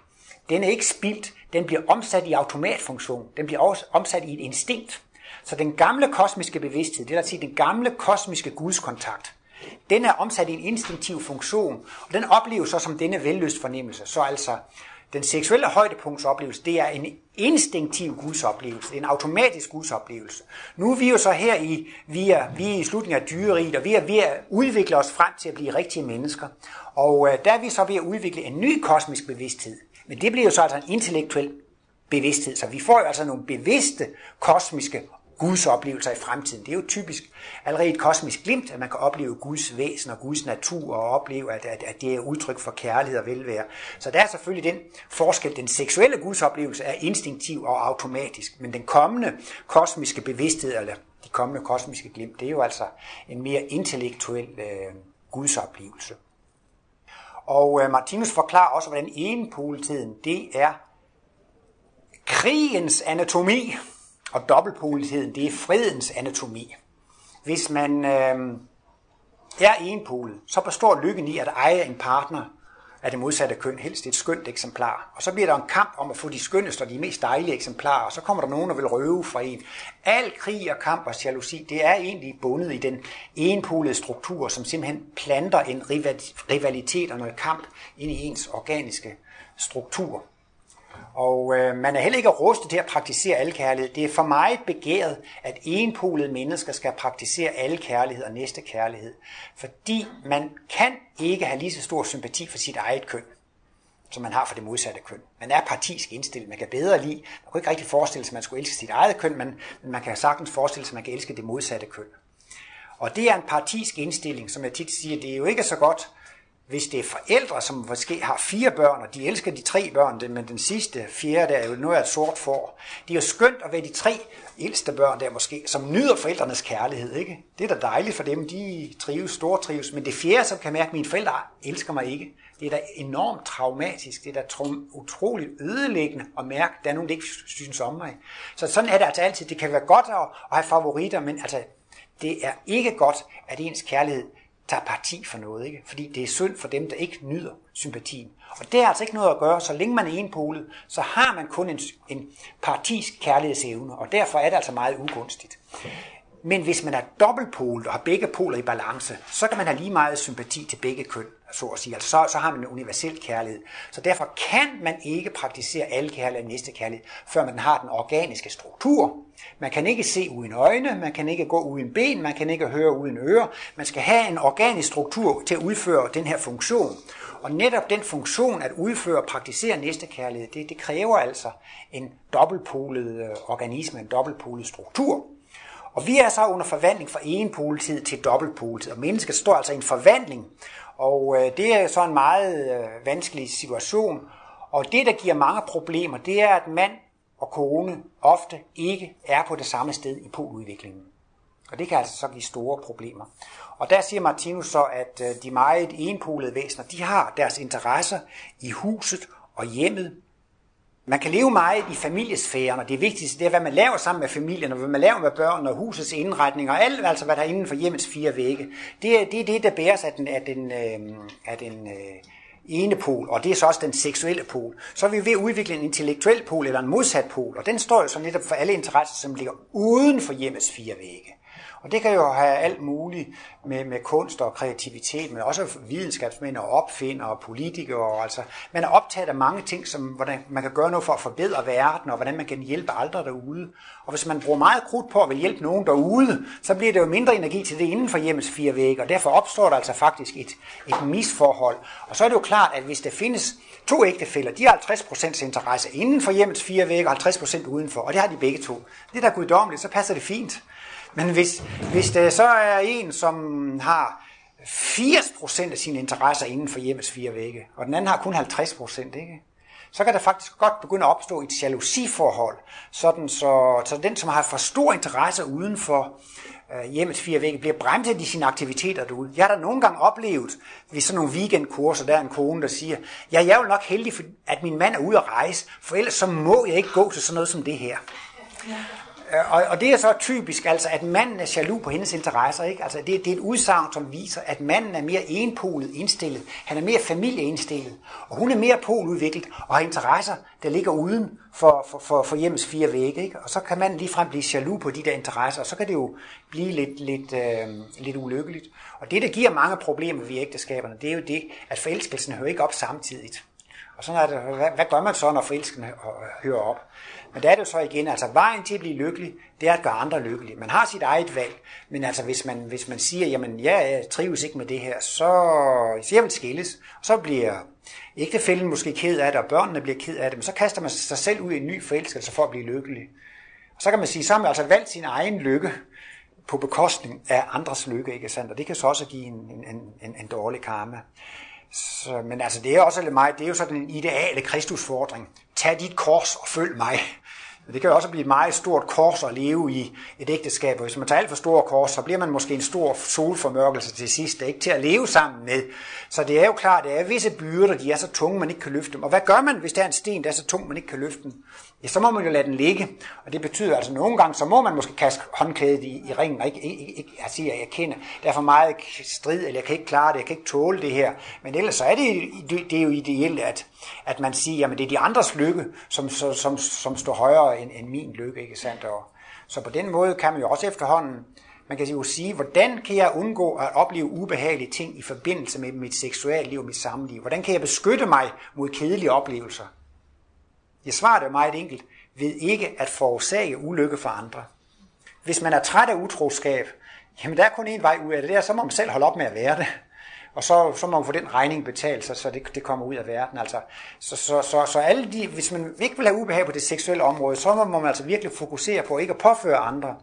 den er ikke spildt, den bliver omsat i automatfunktion, den bliver også omsat i et instinkt. Så den gamle kosmiske bevidsthed, det vil sige den gamle kosmiske gudskontakt, den er omsat i en instinktiv funktion, og den opleves så som denne velløst fornemmelse. Så altså, den seksuelle højdepunktsoplevelse, det er en instinktiv gudsoplevelse, en automatisk gudsoplevelse. Nu er vi jo så her i, vi er, vi er i slutningen af dyreriet, og vi er ved at udvikle os frem til at blive rigtige mennesker. Og øh, der er vi så ved at udvikle en ny kosmisk bevidsthed. Men det bliver jo så altså en intellektuel bevidsthed, så vi får jo altså nogle bevidste kosmiske Guds oplevelser i fremtiden. Det er jo typisk allerede et kosmisk glimt, at man kan opleve Guds væsen og Guds natur og opleve, at, at, at det er udtryk for kærlighed og velvære. Så der er selvfølgelig den forskel. Den seksuelle Guds oplevelse er instinktiv og automatisk, men den kommende kosmiske bevidsthed, eller de kommende kosmiske glimt, det er jo altså en mere intellektuel øh, Guds oplevelse. Og øh, Martinus forklarer også, hvordan enpoletiden, det er krigens anatomi. Og dobbeltpoligheden, det er fredens anatomi. Hvis man øh, er enpolet, så består lykken i at eje en partner af det modsatte køn, helst et skønt eksemplar. Og så bliver der en kamp om at få de skønneste og de mest dejlige eksemplarer, og så kommer der nogen, der vil røve fra en. Al krig og kamp og jalousi, det er egentlig bundet i den enpolede struktur, som simpelthen planter en rivalitet og noget kamp ind i ens organiske struktur. Og øh, man er heller ikke rustet til at praktisere al kærlighed. Det er for mig begæret, at enpolede mennesker skal praktisere alle kærlighed og næste kærlighed. Fordi man kan ikke have lige så stor sympati for sit eget køn, som man har for det modsatte køn. Man er partisk indstillet. Man kan bedre lide. Man kan ikke rigtig forestille sig, at man skulle elske sit eget køn, men man kan sagtens forestille sig, at man kan elske det modsatte køn. Og det er en partisk indstilling, som jeg tit siger, det er jo ikke så godt, hvis det er forældre, som måske har fire børn, og de elsker de tre børn, men den sidste, fjerde, der er jo noget af et sort for. Det er jo skønt at være de tre ældste børn der måske, som nyder forældrenes kærlighed. Ikke? Det er da dejligt for dem, de trives, store trives. Men det fjerde, som kan mærke, at mine forældre elsker mig ikke, det er da enormt traumatisk. Det er da utroligt ødelæggende at mærke, at der er nogen, der ikke synes om mig. Så sådan er det altså altid. Det kan være godt at have favoritter, men altså, det er ikke godt, at ens kærlighed tager parti for noget, ikke? fordi det er synd for dem, der ikke nyder sympatien. Og det er altså ikke noget at gøre, så længe man er enpolet, så har man kun en, en partisk kærlighedsevne, og derfor er det altså meget ugunstigt. Men hvis man er dobbeltpolet og har begge poler i balance, så kan man have lige meget sympati til begge køn, så at sige. Altså, så, så har man en universel kærlighed. Så derfor kan man ikke praktisere alle kærlighed og næste kærlighed, før man har den organiske struktur. Man kan ikke se uden øjne, man kan ikke gå uden ben, man kan ikke høre uden ører. Man skal have en organisk struktur til at udføre den her funktion. Og netop den funktion at udføre og praktisere næste kærlighed, det, det kræver altså en dobbeltpolet øh, organisme, en dobbeltpolet struktur. Og vi er så under forvandling fra enpoletid til dobbeltpoletid, og mennesket står altså i en forvandling, og øh, det er så en meget øh, vanskelig situation. Og det, der giver mange problemer, det er, at mand og kone ofte ikke er på det samme sted i poludviklingen. Og det kan altså så give store problemer. Og der siger Martinus så, at øh, de meget enpolede væsener, de har deres interesser i huset og hjemmet, man kan leve meget i familiesfæren, og det vigtigste det er, hvad man laver sammen med familien, og hvad man laver med børn, og husets indretning, og alt, altså hvad der er inden for hjemmets fire vægge. Det er det, er det der bæres af den, af den, øhm, af den øh, ene pol, og det er så også den seksuelle pol. Så er vi ved at udvikle en intellektuel pol, eller en modsat pol, og den står jo så netop for alle interesser, som ligger uden for hjemmets fire vægge. Og det kan jo have alt muligt med, med kunst og kreativitet, men også videnskabsmænd og opfinder og politikere. Og altså, man er optaget af mange ting, som hvordan man kan gøre noget for at forbedre verden, og hvordan man kan hjælpe andre derude. Og hvis man bruger meget krudt på at vil hjælpe nogen derude, så bliver det jo mindre energi til det inden for hjemmets fire vægge, og derfor opstår der altså faktisk et, et misforhold. Og så er det jo klart, at hvis der findes to ægtefælder, de har 50% interesse inden for hjemmets fire vægge og 50% udenfor, og det har de begge to. Det der er guddommeligt, så passer det fint. Men hvis, hvis der så er en, som har 80% af sine interesser inden for hjemmets fire vægge, og den anden har kun 50%, ikke? så kan der faktisk godt begynde at opstå et jalousiforhold, sådan så, så den, som har for stor interesse uden for øh, hjemmets fire vægge, bliver bremset i sine aktiviteter derude. Jeg har da nogle gange oplevet ved sådan nogle weekendkurser, der er en kone, der siger, ja, jeg er jo nok heldig, at min mand er ude at rejse, for ellers så må jeg ikke gå til sådan noget som det her. Øh, og, og det er så typisk, altså, at manden er jaloux på hendes interesser. Ikke? Altså, det, det er et udsagn, som viser, at manden er mere enpolet indstillet. Han er mere familieindstillet. Og hun er mere poludviklet og har interesser, der ligger uden for, for, for, for hjemmets fire vægge. Ikke? Og så kan manden ligefrem blive jaloux på de der interesser, og så kan det jo blive lidt, lidt, øh, lidt ulykkeligt. Og det, der giver mange problemer ved ægteskaberne, det er jo det, at forelskelsen hører ikke op samtidigt. Og sådan er det, hvad, hvad gør man så, når forelskelsen hører op? Men der er det så igen, altså vejen til at blive lykkelig, det er at gøre andre lykkelige. Man har sit eget valg, men altså hvis man, hvis man siger, jamen jeg trives ikke med det her, så, så jeg vil skilles, og så bliver ægtefælden måske ked af det, og børnene bliver ked af det, men så kaster man sig selv ud i en ny forelskelse for at blive lykkelig. Og så kan man sige, så har man altså valgt sin egen lykke på bekostning af andres lykke, ikke sandt? Og det kan så også give en, en, en, en dårlig karma. Så, men altså, det er også lidt mig, det er jo sådan en ideale kristusfordring. Tag dit kors og følg mig. Det kan jo også blive et meget stort kors at leve i et ægteskab, og hvis man tager alt for store kors, så bliver man måske en stor solformørkelse til sidst, ikke til at leve sammen med. Så det er jo klart, at der er visse byrder, de er så tunge, man ikke kan løfte dem. Og hvad gør man, hvis der er en sten, der er så tung, man ikke kan løfte den? Ja, så må man jo lade den ligge. Og det betyder altså, at nogle gange, så må man måske kaste håndklædet i, i ringen, og ikke, ikke, ikke at sige, at altså, jeg kender, der er for meget strid, eller jeg kan ikke klare det, jeg kan ikke tåle det her. Men ellers så er det, det, det er jo ideelt, at, at man siger, at det er de andres lykke, som, som, som, som står højere end, end min lykke, ikke sandt? Og, så på den måde kan man jo også efterhånden, man kan jo sige, hvordan kan jeg undgå at opleve ubehagelige ting i forbindelse med mit seksuelle liv og mit samliv? Hvordan kan jeg beskytte mig mod kedelige oplevelser? Jeg svarer det meget enkelt. Ved ikke at forårsage ulykke for andre. Hvis man er træt af utroskab, jamen der er kun en vej ud af det, der, så må man selv holde op med at være det. Og så, så må man få den regning betalt, så, så det, det kommer ud af verden. Altså, så, så, så, så alle de, hvis man ikke vil have ubehag på det seksuelle område, så må man altså virkelig fokusere på ikke at påføre andre.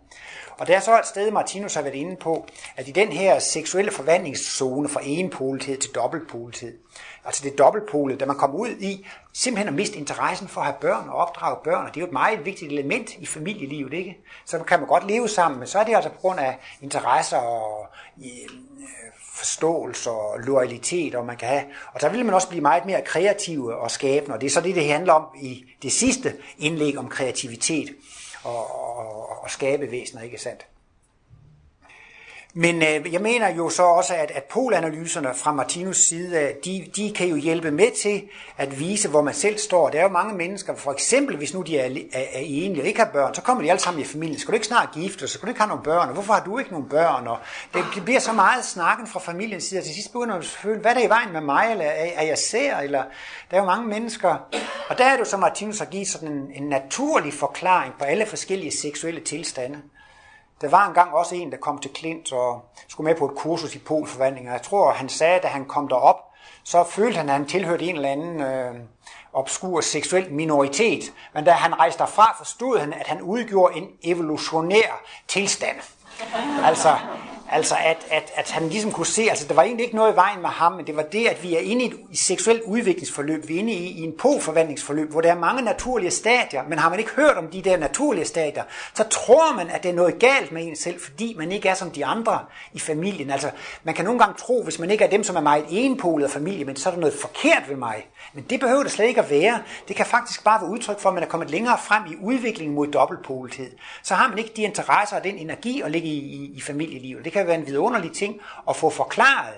Og det er så et sted, Martinus har været inde på, at i den her seksuelle forvandlingszone fra enpolethed til dobbeltpolethed, altså det dobbeltpolede, da man kommer ud i simpelthen at miste interessen for at have børn og opdrage børn, og det er jo et meget vigtigt element i familielivet, ikke? Så kan man godt leve sammen, men så er det altså på grund af interesser og øh, forståelse og loyalitet, og man kan have, og så vil man også blive meget mere kreativ og skabende, og det er så det, det handler om i det sidste indlæg om kreativitet og, og, og skabevæsener, ikke sandt? Men øh, jeg mener jo så også, at, at polanalyserne fra Martinus side, øh, de, de kan jo hjælpe med til at vise, hvor man selv står. Der er jo mange mennesker, for eksempel hvis nu de er, er, er enige og ikke har børn, så kommer de alle sammen i familien. Skal du ikke snart gifte, så skal du ikke have nogle børn, og hvorfor har du ikke nogle børn? Og det bliver så meget snakken fra familiens side, og til sidst begynder man at føle, hvad er der i vejen med mig, eller er, er jeg ser, eller der er jo mange mennesker. Og der er det jo så, Martinus har givet sådan en, en naturlig forklaring på alle forskellige seksuelle tilstande. Der var engang også en, der kom til Klint og skulle med på et kursus i polforvandling, og jeg tror, han sagde, da han kom derop, så følte han, at han tilhørte en eller anden øh, obskur seksuel minoritet. Men da han rejste derfra, forstod han, at han udgjorde en evolutionær tilstand. Altså, Altså, at, at, at han ligesom kunne se, altså, der var egentlig ikke noget i vejen med ham, men det var det, at vi er inde i et seksuelt udviklingsforløb. Vi er inde i, i en påforvandlingsforløb, hvor der er mange naturlige stadier, men har man ikke hørt om de der naturlige stadier, så tror man, at det er noget galt med en selv, fordi man ikke er som de andre i familien. Altså, man kan nogle gange tro, hvis man ikke er dem, som er meget enpolet af familie, men så er der noget forkert ved mig. Men det behøver det slet ikke at være. Det kan faktisk bare være udtryk for, at man er kommet længere frem i udviklingen mod dobbeltpolethed. Så har man ikke de interesser og den energi at ligge i, i, i familielivet. Det kan være en vidunderlig ting at få forklaret.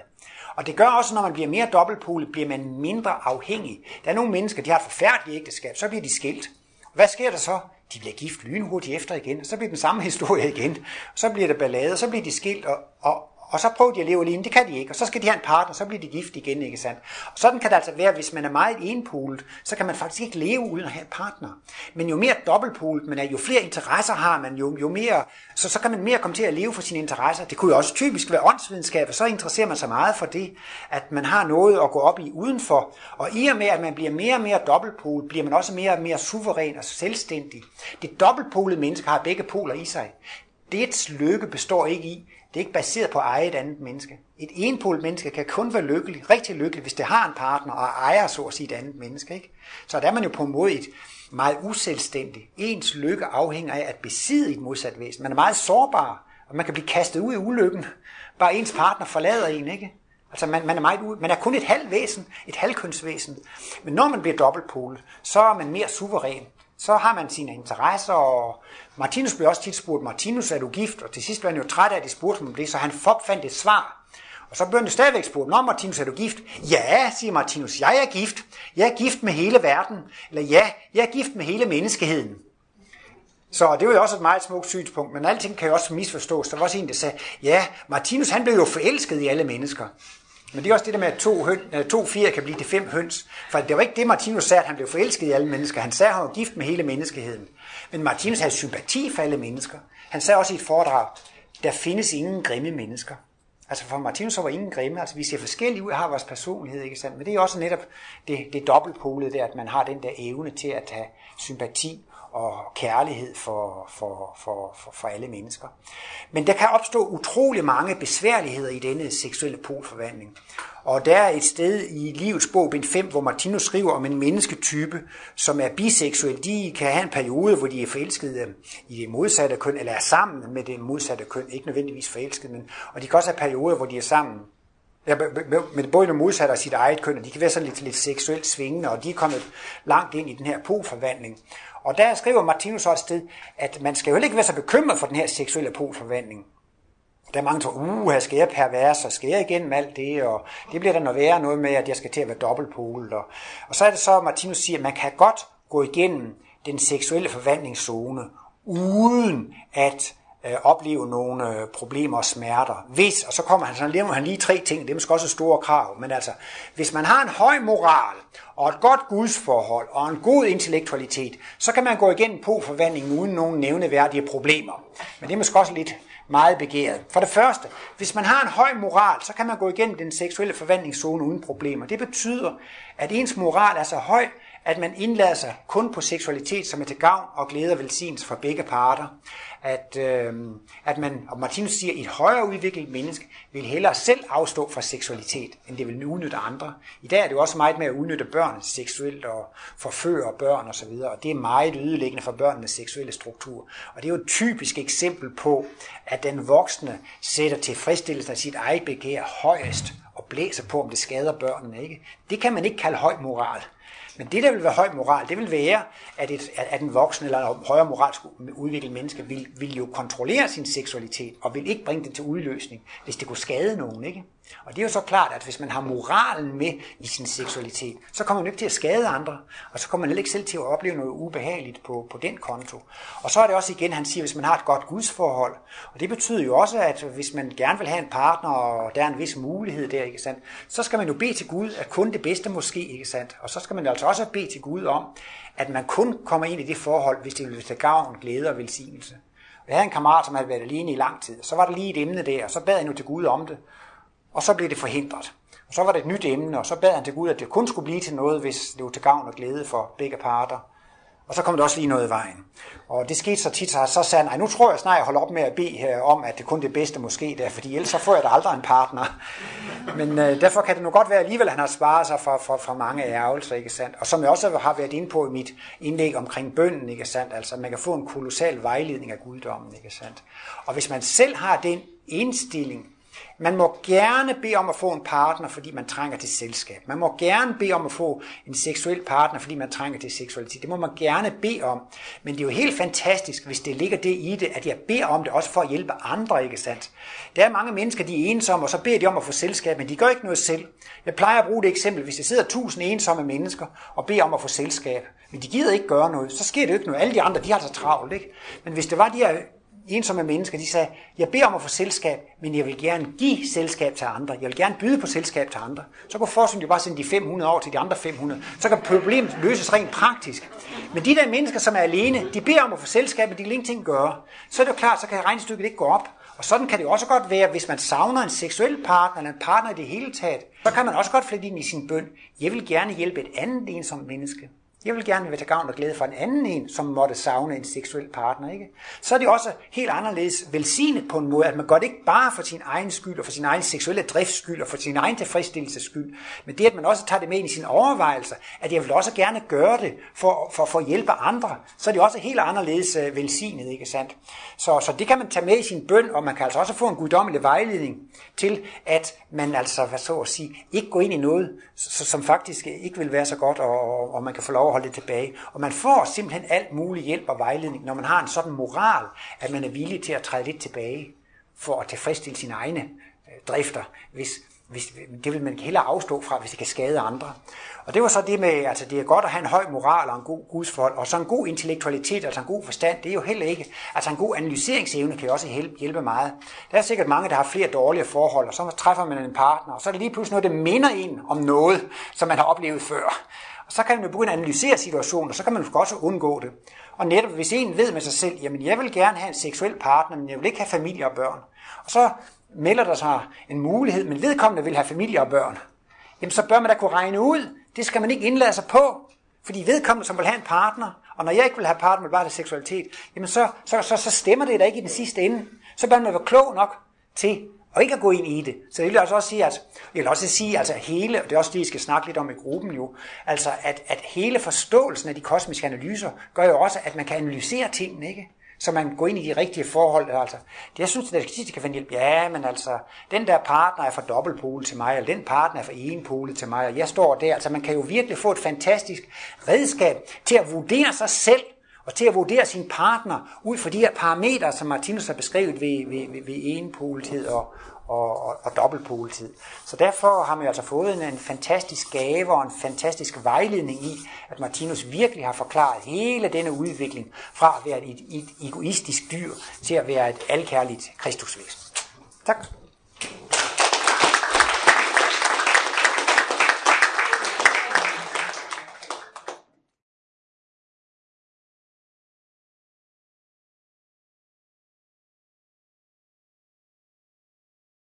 Og det gør også, når man bliver mere dobbeltpolet, bliver man mindre afhængig. Der er nogle mennesker, de har et forfærdeligt ægteskab, så bliver de skilt. Hvad sker der så? De bliver gift lynhurtigt efter igen, og så bliver den samme historie igen. Så bliver der ballade, og så bliver de skilt, og, og, og så prøver de at leve alene, det kan de ikke, og så skal de have en partner, så bliver de gift igen, ikke sandt? Og sådan kan det altså være, hvis man er meget enpolet, så kan man faktisk ikke leve uden at have en partner. Men jo mere dobbeltpolet man er, jo flere interesser har man, jo, jo mere, så, så kan man mere komme til at leve for sine interesser. Det kunne jo også typisk være åndsvidenskab, og så interesserer man sig meget for det, at man har noget at gå op i udenfor. Og i og med, at man bliver mere og mere dobbeltpolet, bliver man også mere og mere suveræn og selvstændig. Det dobbeltpolede menneske har begge poler i sig. Dets lykke består ikke i, det er ikke baseret på at eje et andet menneske. Et enpolet menneske kan kun være lykkelig, rigtig lykkelig, hvis det har en partner og ejer så at sige et andet menneske. Ikke? Så der er man jo på en måde et meget uselvstændigt. Ens lykke afhænger af at besidde et modsat væsen. Man er meget sårbar, og man kan blive kastet ud i ulykken. Bare ens partner forlader en, ikke? Altså man, man, er meget ude, man er kun et halvt væsen, et halvkønsvæsen. Men når man bliver dobbeltpolet, så er man mere suveræn så har man sine interesser, og Martinus blev også tit spurgt, Martinus, er du gift? Og til sidst blev han jo træt af, at de spurgte om det, så han fandt et svar. Og så blev han stadigvæk spurgt, Nå Martinus, er du gift? Ja, siger Martinus, jeg er gift. Jeg er gift med hele verden. Eller ja, jeg er gift med hele menneskeheden. Så det var jo også et meget smukt synspunkt, men alting kan jo også misforstås. Der var også en, der sagde, ja, Martinus han blev jo forelsket i alle mennesker. Men det er også det der med, at to, høn, to fire kan blive til fem høns. For det var ikke det, Martinus sagde, at han blev forelsket i alle mennesker. Han sagde, at han var gift med hele menneskeheden. Men Martinus havde sympati for alle mennesker. Han sagde også i et foredrag, der findes ingen grimme mennesker. Altså for Martinus var ingen grimme. Altså vi ser forskellige ud, har vores personlighed, ikke sandt? Men det er også netop det, det dobbeltpolede der, at man har den der evne til at have sympati og kærlighed for, for, for, for, for alle mennesker. Men der kan opstå utrolig mange besværligheder i denne seksuelle polforvandling. Og der er et sted i livets bog, bind 5, hvor Martinus skriver om en mennesketype, som er biseksuel. De kan have en periode, hvor de er forelskede øh, i det modsatte køn, eller er sammen med det modsatte køn. Ikke nødvendigvis forelskede, men, og de kan også have perioder, hvor de er sammen Ja, men både det modsatte og sit eget køn, og de kan være sådan lidt, lidt seksuelt svingende, og de er kommet langt ind i den her polforvandling. Og der skriver Martinus også sted, at man skal jo ikke være så bekymret for den her seksuelle polforvandling. Der er mange, der tror, uh, her skal jeg pervers, og skal jeg igennem alt det, og det bliver der noget værre noget med, at jeg skal til at være dobbeltpolet. Og, og så er det så, at Martinus siger, at man kan godt gå igennem den seksuelle forvandlingszone, uden at øh, opleve nogle øh, problemer og smerter. Hvis, og så kommer han, så nævner han lige tre ting, det er måske også store krav, men altså, hvis man har en høj moral, og et godt gudsforhold, og en god intellektualitet, så kan man gå igennem på forvandlingen uden nogen nævneværdige problemer. Men det er måske også lidt meget begæret. For det første, hvis man har en høj moral, så kan man gå igennem den seksuelle forvandlingszone uden problemer. Det betyder, at ens moral er så høj, at man indlader sig kun på seksualitet, som er til gavn og glæde og velsignelse for begge parter at, øh, at man, og Martinus siger, at et højere udviklet menneske vil hellere selv afstå fra seksualitet, end det vil udnytte andre. I dag er det jo også meget med at udnytte børn seksuelt og forføre børn osv., og, og det er meget ødelæggende for børnenes seksuelle struktur. Og det er jo et typisk eksempel på, at den voksne sætter tilfredsstillelsen af sit eget begær højest og blæser på, om det skader børnene. Ikke? Det kan man ikke kalde høj moral. Men det, der vil være høj moral, det vil være, at, et, at en voksen eller en højere moralsk udviklet menneske vil, vil jo kontrollere sin seksualitet, og vil ikke bringe den til udløsning, hvis det kunne skade nogen. Ikke? Og det er jo så klart, at hvis man har moralen med i sin seksualitet, så kommer man ikke til at skade andre, og så kommer man heller ikke selv til at opleve noget ubehageligt på, på den konto. Og så er det også igen, han siger, hvis man har et godt gudsforhold, og det betyder jo også, at hvis man gerne vil have en partner, og der er en vis mulighed der, ikke sandt, så skal man jo bede til Gud, at kun det bedste måske, ikke sandt? Og så skal man altså også bede til Gud om, at man kun kommer ind i det forhold, hvis det vil til gavn, glæde og velsignelse. Jeg havde en kammerat, som havde været alene i lang tid. Så var der lige et emne der, og så bad jeg nu til Gud om det. Og så blev det forhindret. Og så var det et nyt emne, og så bad han til Gud, at det kun skulle blive til noget, hvis det var til gavn og glæde for begge parter. Og så kom der også lige noget i vejen. Og det skete så tit, så, så sagde han, nu tror jeg snart, jeg holder op med at bede her om, at det kun det bedste måske der, fordi ellers så får jeg da aldrig en partner. Men øh, derfor kan det nu godt være alligevel, at han har sparet sig for, for, for mange ærgelser, ikke sandt? Og som jeg også har været inde på i mit indlæg omkring bønden, ikke sandt? Altså, man kan få en kolossal vejledning af guddommen, ikke sandt? Og hvis man selv har den indstilling, man må gerne bede om at få en partner, fordi man trænger til selskab. Man må gerne bede om at få en seksuel partner, fordi man trænger til seksualitet. Det må man gerne bede om. Men det er jo helt fantastisk, hvis det ligger det i det, at jeg beder om det også for at hjælpe andre, ikke sandt? Der er mange mennesker, de er ensomme, og så beder de om at få selskab, men de gør ikke noget selv. Jeg plejer at bruge det eksempel, hvis der sidder tusind ensomme mennesker og beder om at få selskab, men de gider ikke gøre noget, så sker det jo ikke noget. Alle de andre, de har så travlt, ikke? Men hvis det var de her ensomme mennesker, de sagde, jeg beder om at få selskab, men jeg vil gerne give selskab til andre. Jeg vil gerne byde på selskab til andre. Så kunne forskningen jo bare sende de 500 år til de andre 500. Så kan problemet løses rent praktisk. Men de der mennesker, som er alene, de beder om at få selskab, men de vil ingenting gøre. Så er det jo klart, så kan regnestykket ikke gå op. Og sådan kan det jo også godt være, hvis man savner en seksuel partner, eller en partner i det hele taget, så kan man også godt flytte ind i sin bøn. Jeg vil gerne hjælpe et andet ensomt menneske. Jeg vil gerne være til gavn og glæde for en anden en, som måtte savne en seksuel partner. Ikke? Så er det også helt anderledes velsignet på en måde, at man gør det ikke bare for sin egen skyld, og for sin egen seksuelle drifts skyld, og for sin egen tilfredsstillelses skyld, men det, at man også tager det med ind i sine overvejelser, at jeg vil også gerne gøre det for, for, for at hjælpe andre, så er det også helt anderledes øh, velsignet, ikke sandt? Så, så det kan man tage med i sin bøn, og man kan altså også få en guddommelig vejledning til, at man altså, hvad så at sige, ikke går ind i noget, som faktisk ikke vil være så godt, og, og man kan få lov at holde det tilbage. Og man får simpelthen alt mulig hjælp og vejledning, når man har en sådan moral, at man er villig til at træde lidt tilbage for at tilfredsstille sine egne øh, drifter, hvis, hvis, det vil man hellere afstå fra, hvis det kan skade andre. Og det var så det med, altså det er godt at have en høj moral og en god gudsforhold, og så en god intellektualitet, altså en god forstand, det er jo heller ikke, altså en god analyseringsevne kan jo også hjælpe meget. Der er sikkert mange, der har flere dårlige forhold, og så træffer man en partner, og så er det lige pludselig noget, der minder en om noget, som man har oplevet før. Og så kan man jo begynde at analysere situationen, og så kan man også undgå det. Og netop hvis en ved med sig selv, jamen jeg vil gerne have en seksuel partner, men jeg vil ikke have familie og børn. Og så melder der sig en mulighed, men vedkommende vil have familie og børn. Jamen så bør man da kunne regne ud, det skal man ikke indlade sig på. Fordi vedkommende, som vil have en partner, og når jeg ikke vil have partner, men bare have seksualitet, jamen så, så, så, så stemmer det da ikke i den sidste ende. Så bør man være klog nok til og ikke at gå ind i det. Så det vil altså også sige, at, jeg vil også sige, altså hele, og det er også det, I skal snakke lidt om i gruppen jo, altså at, at hele forståelsen af de kosmiske analyser, gør jo også, at man kan analysere tingene, ikke? Så man går ind i de rigtige forhold. Altså. Det, jeg synes, at det kan finde hjælp. Ja, men altså, den der partner er for dobbeltpole til mig, eller den partner er for enpole til mig, og jeg står der. Altså, man kan jo virkelig få et fantastisk redskab til at vurdere sig selv, og til at vurdere sin partner ud fra de her parametre, som Martinus har beskrevet ved, ved, ved, ved enpolethed og, og, og, og dobbeltpoletid. Så derfor har man altså fået en, en fantastisk gave og en fantastisk vejledning i, at Martinus virkelig har forklaret hele denne udvikling fra at være et, et egoistisk dyr til at være et alkærligt kristusvæsen. Tak.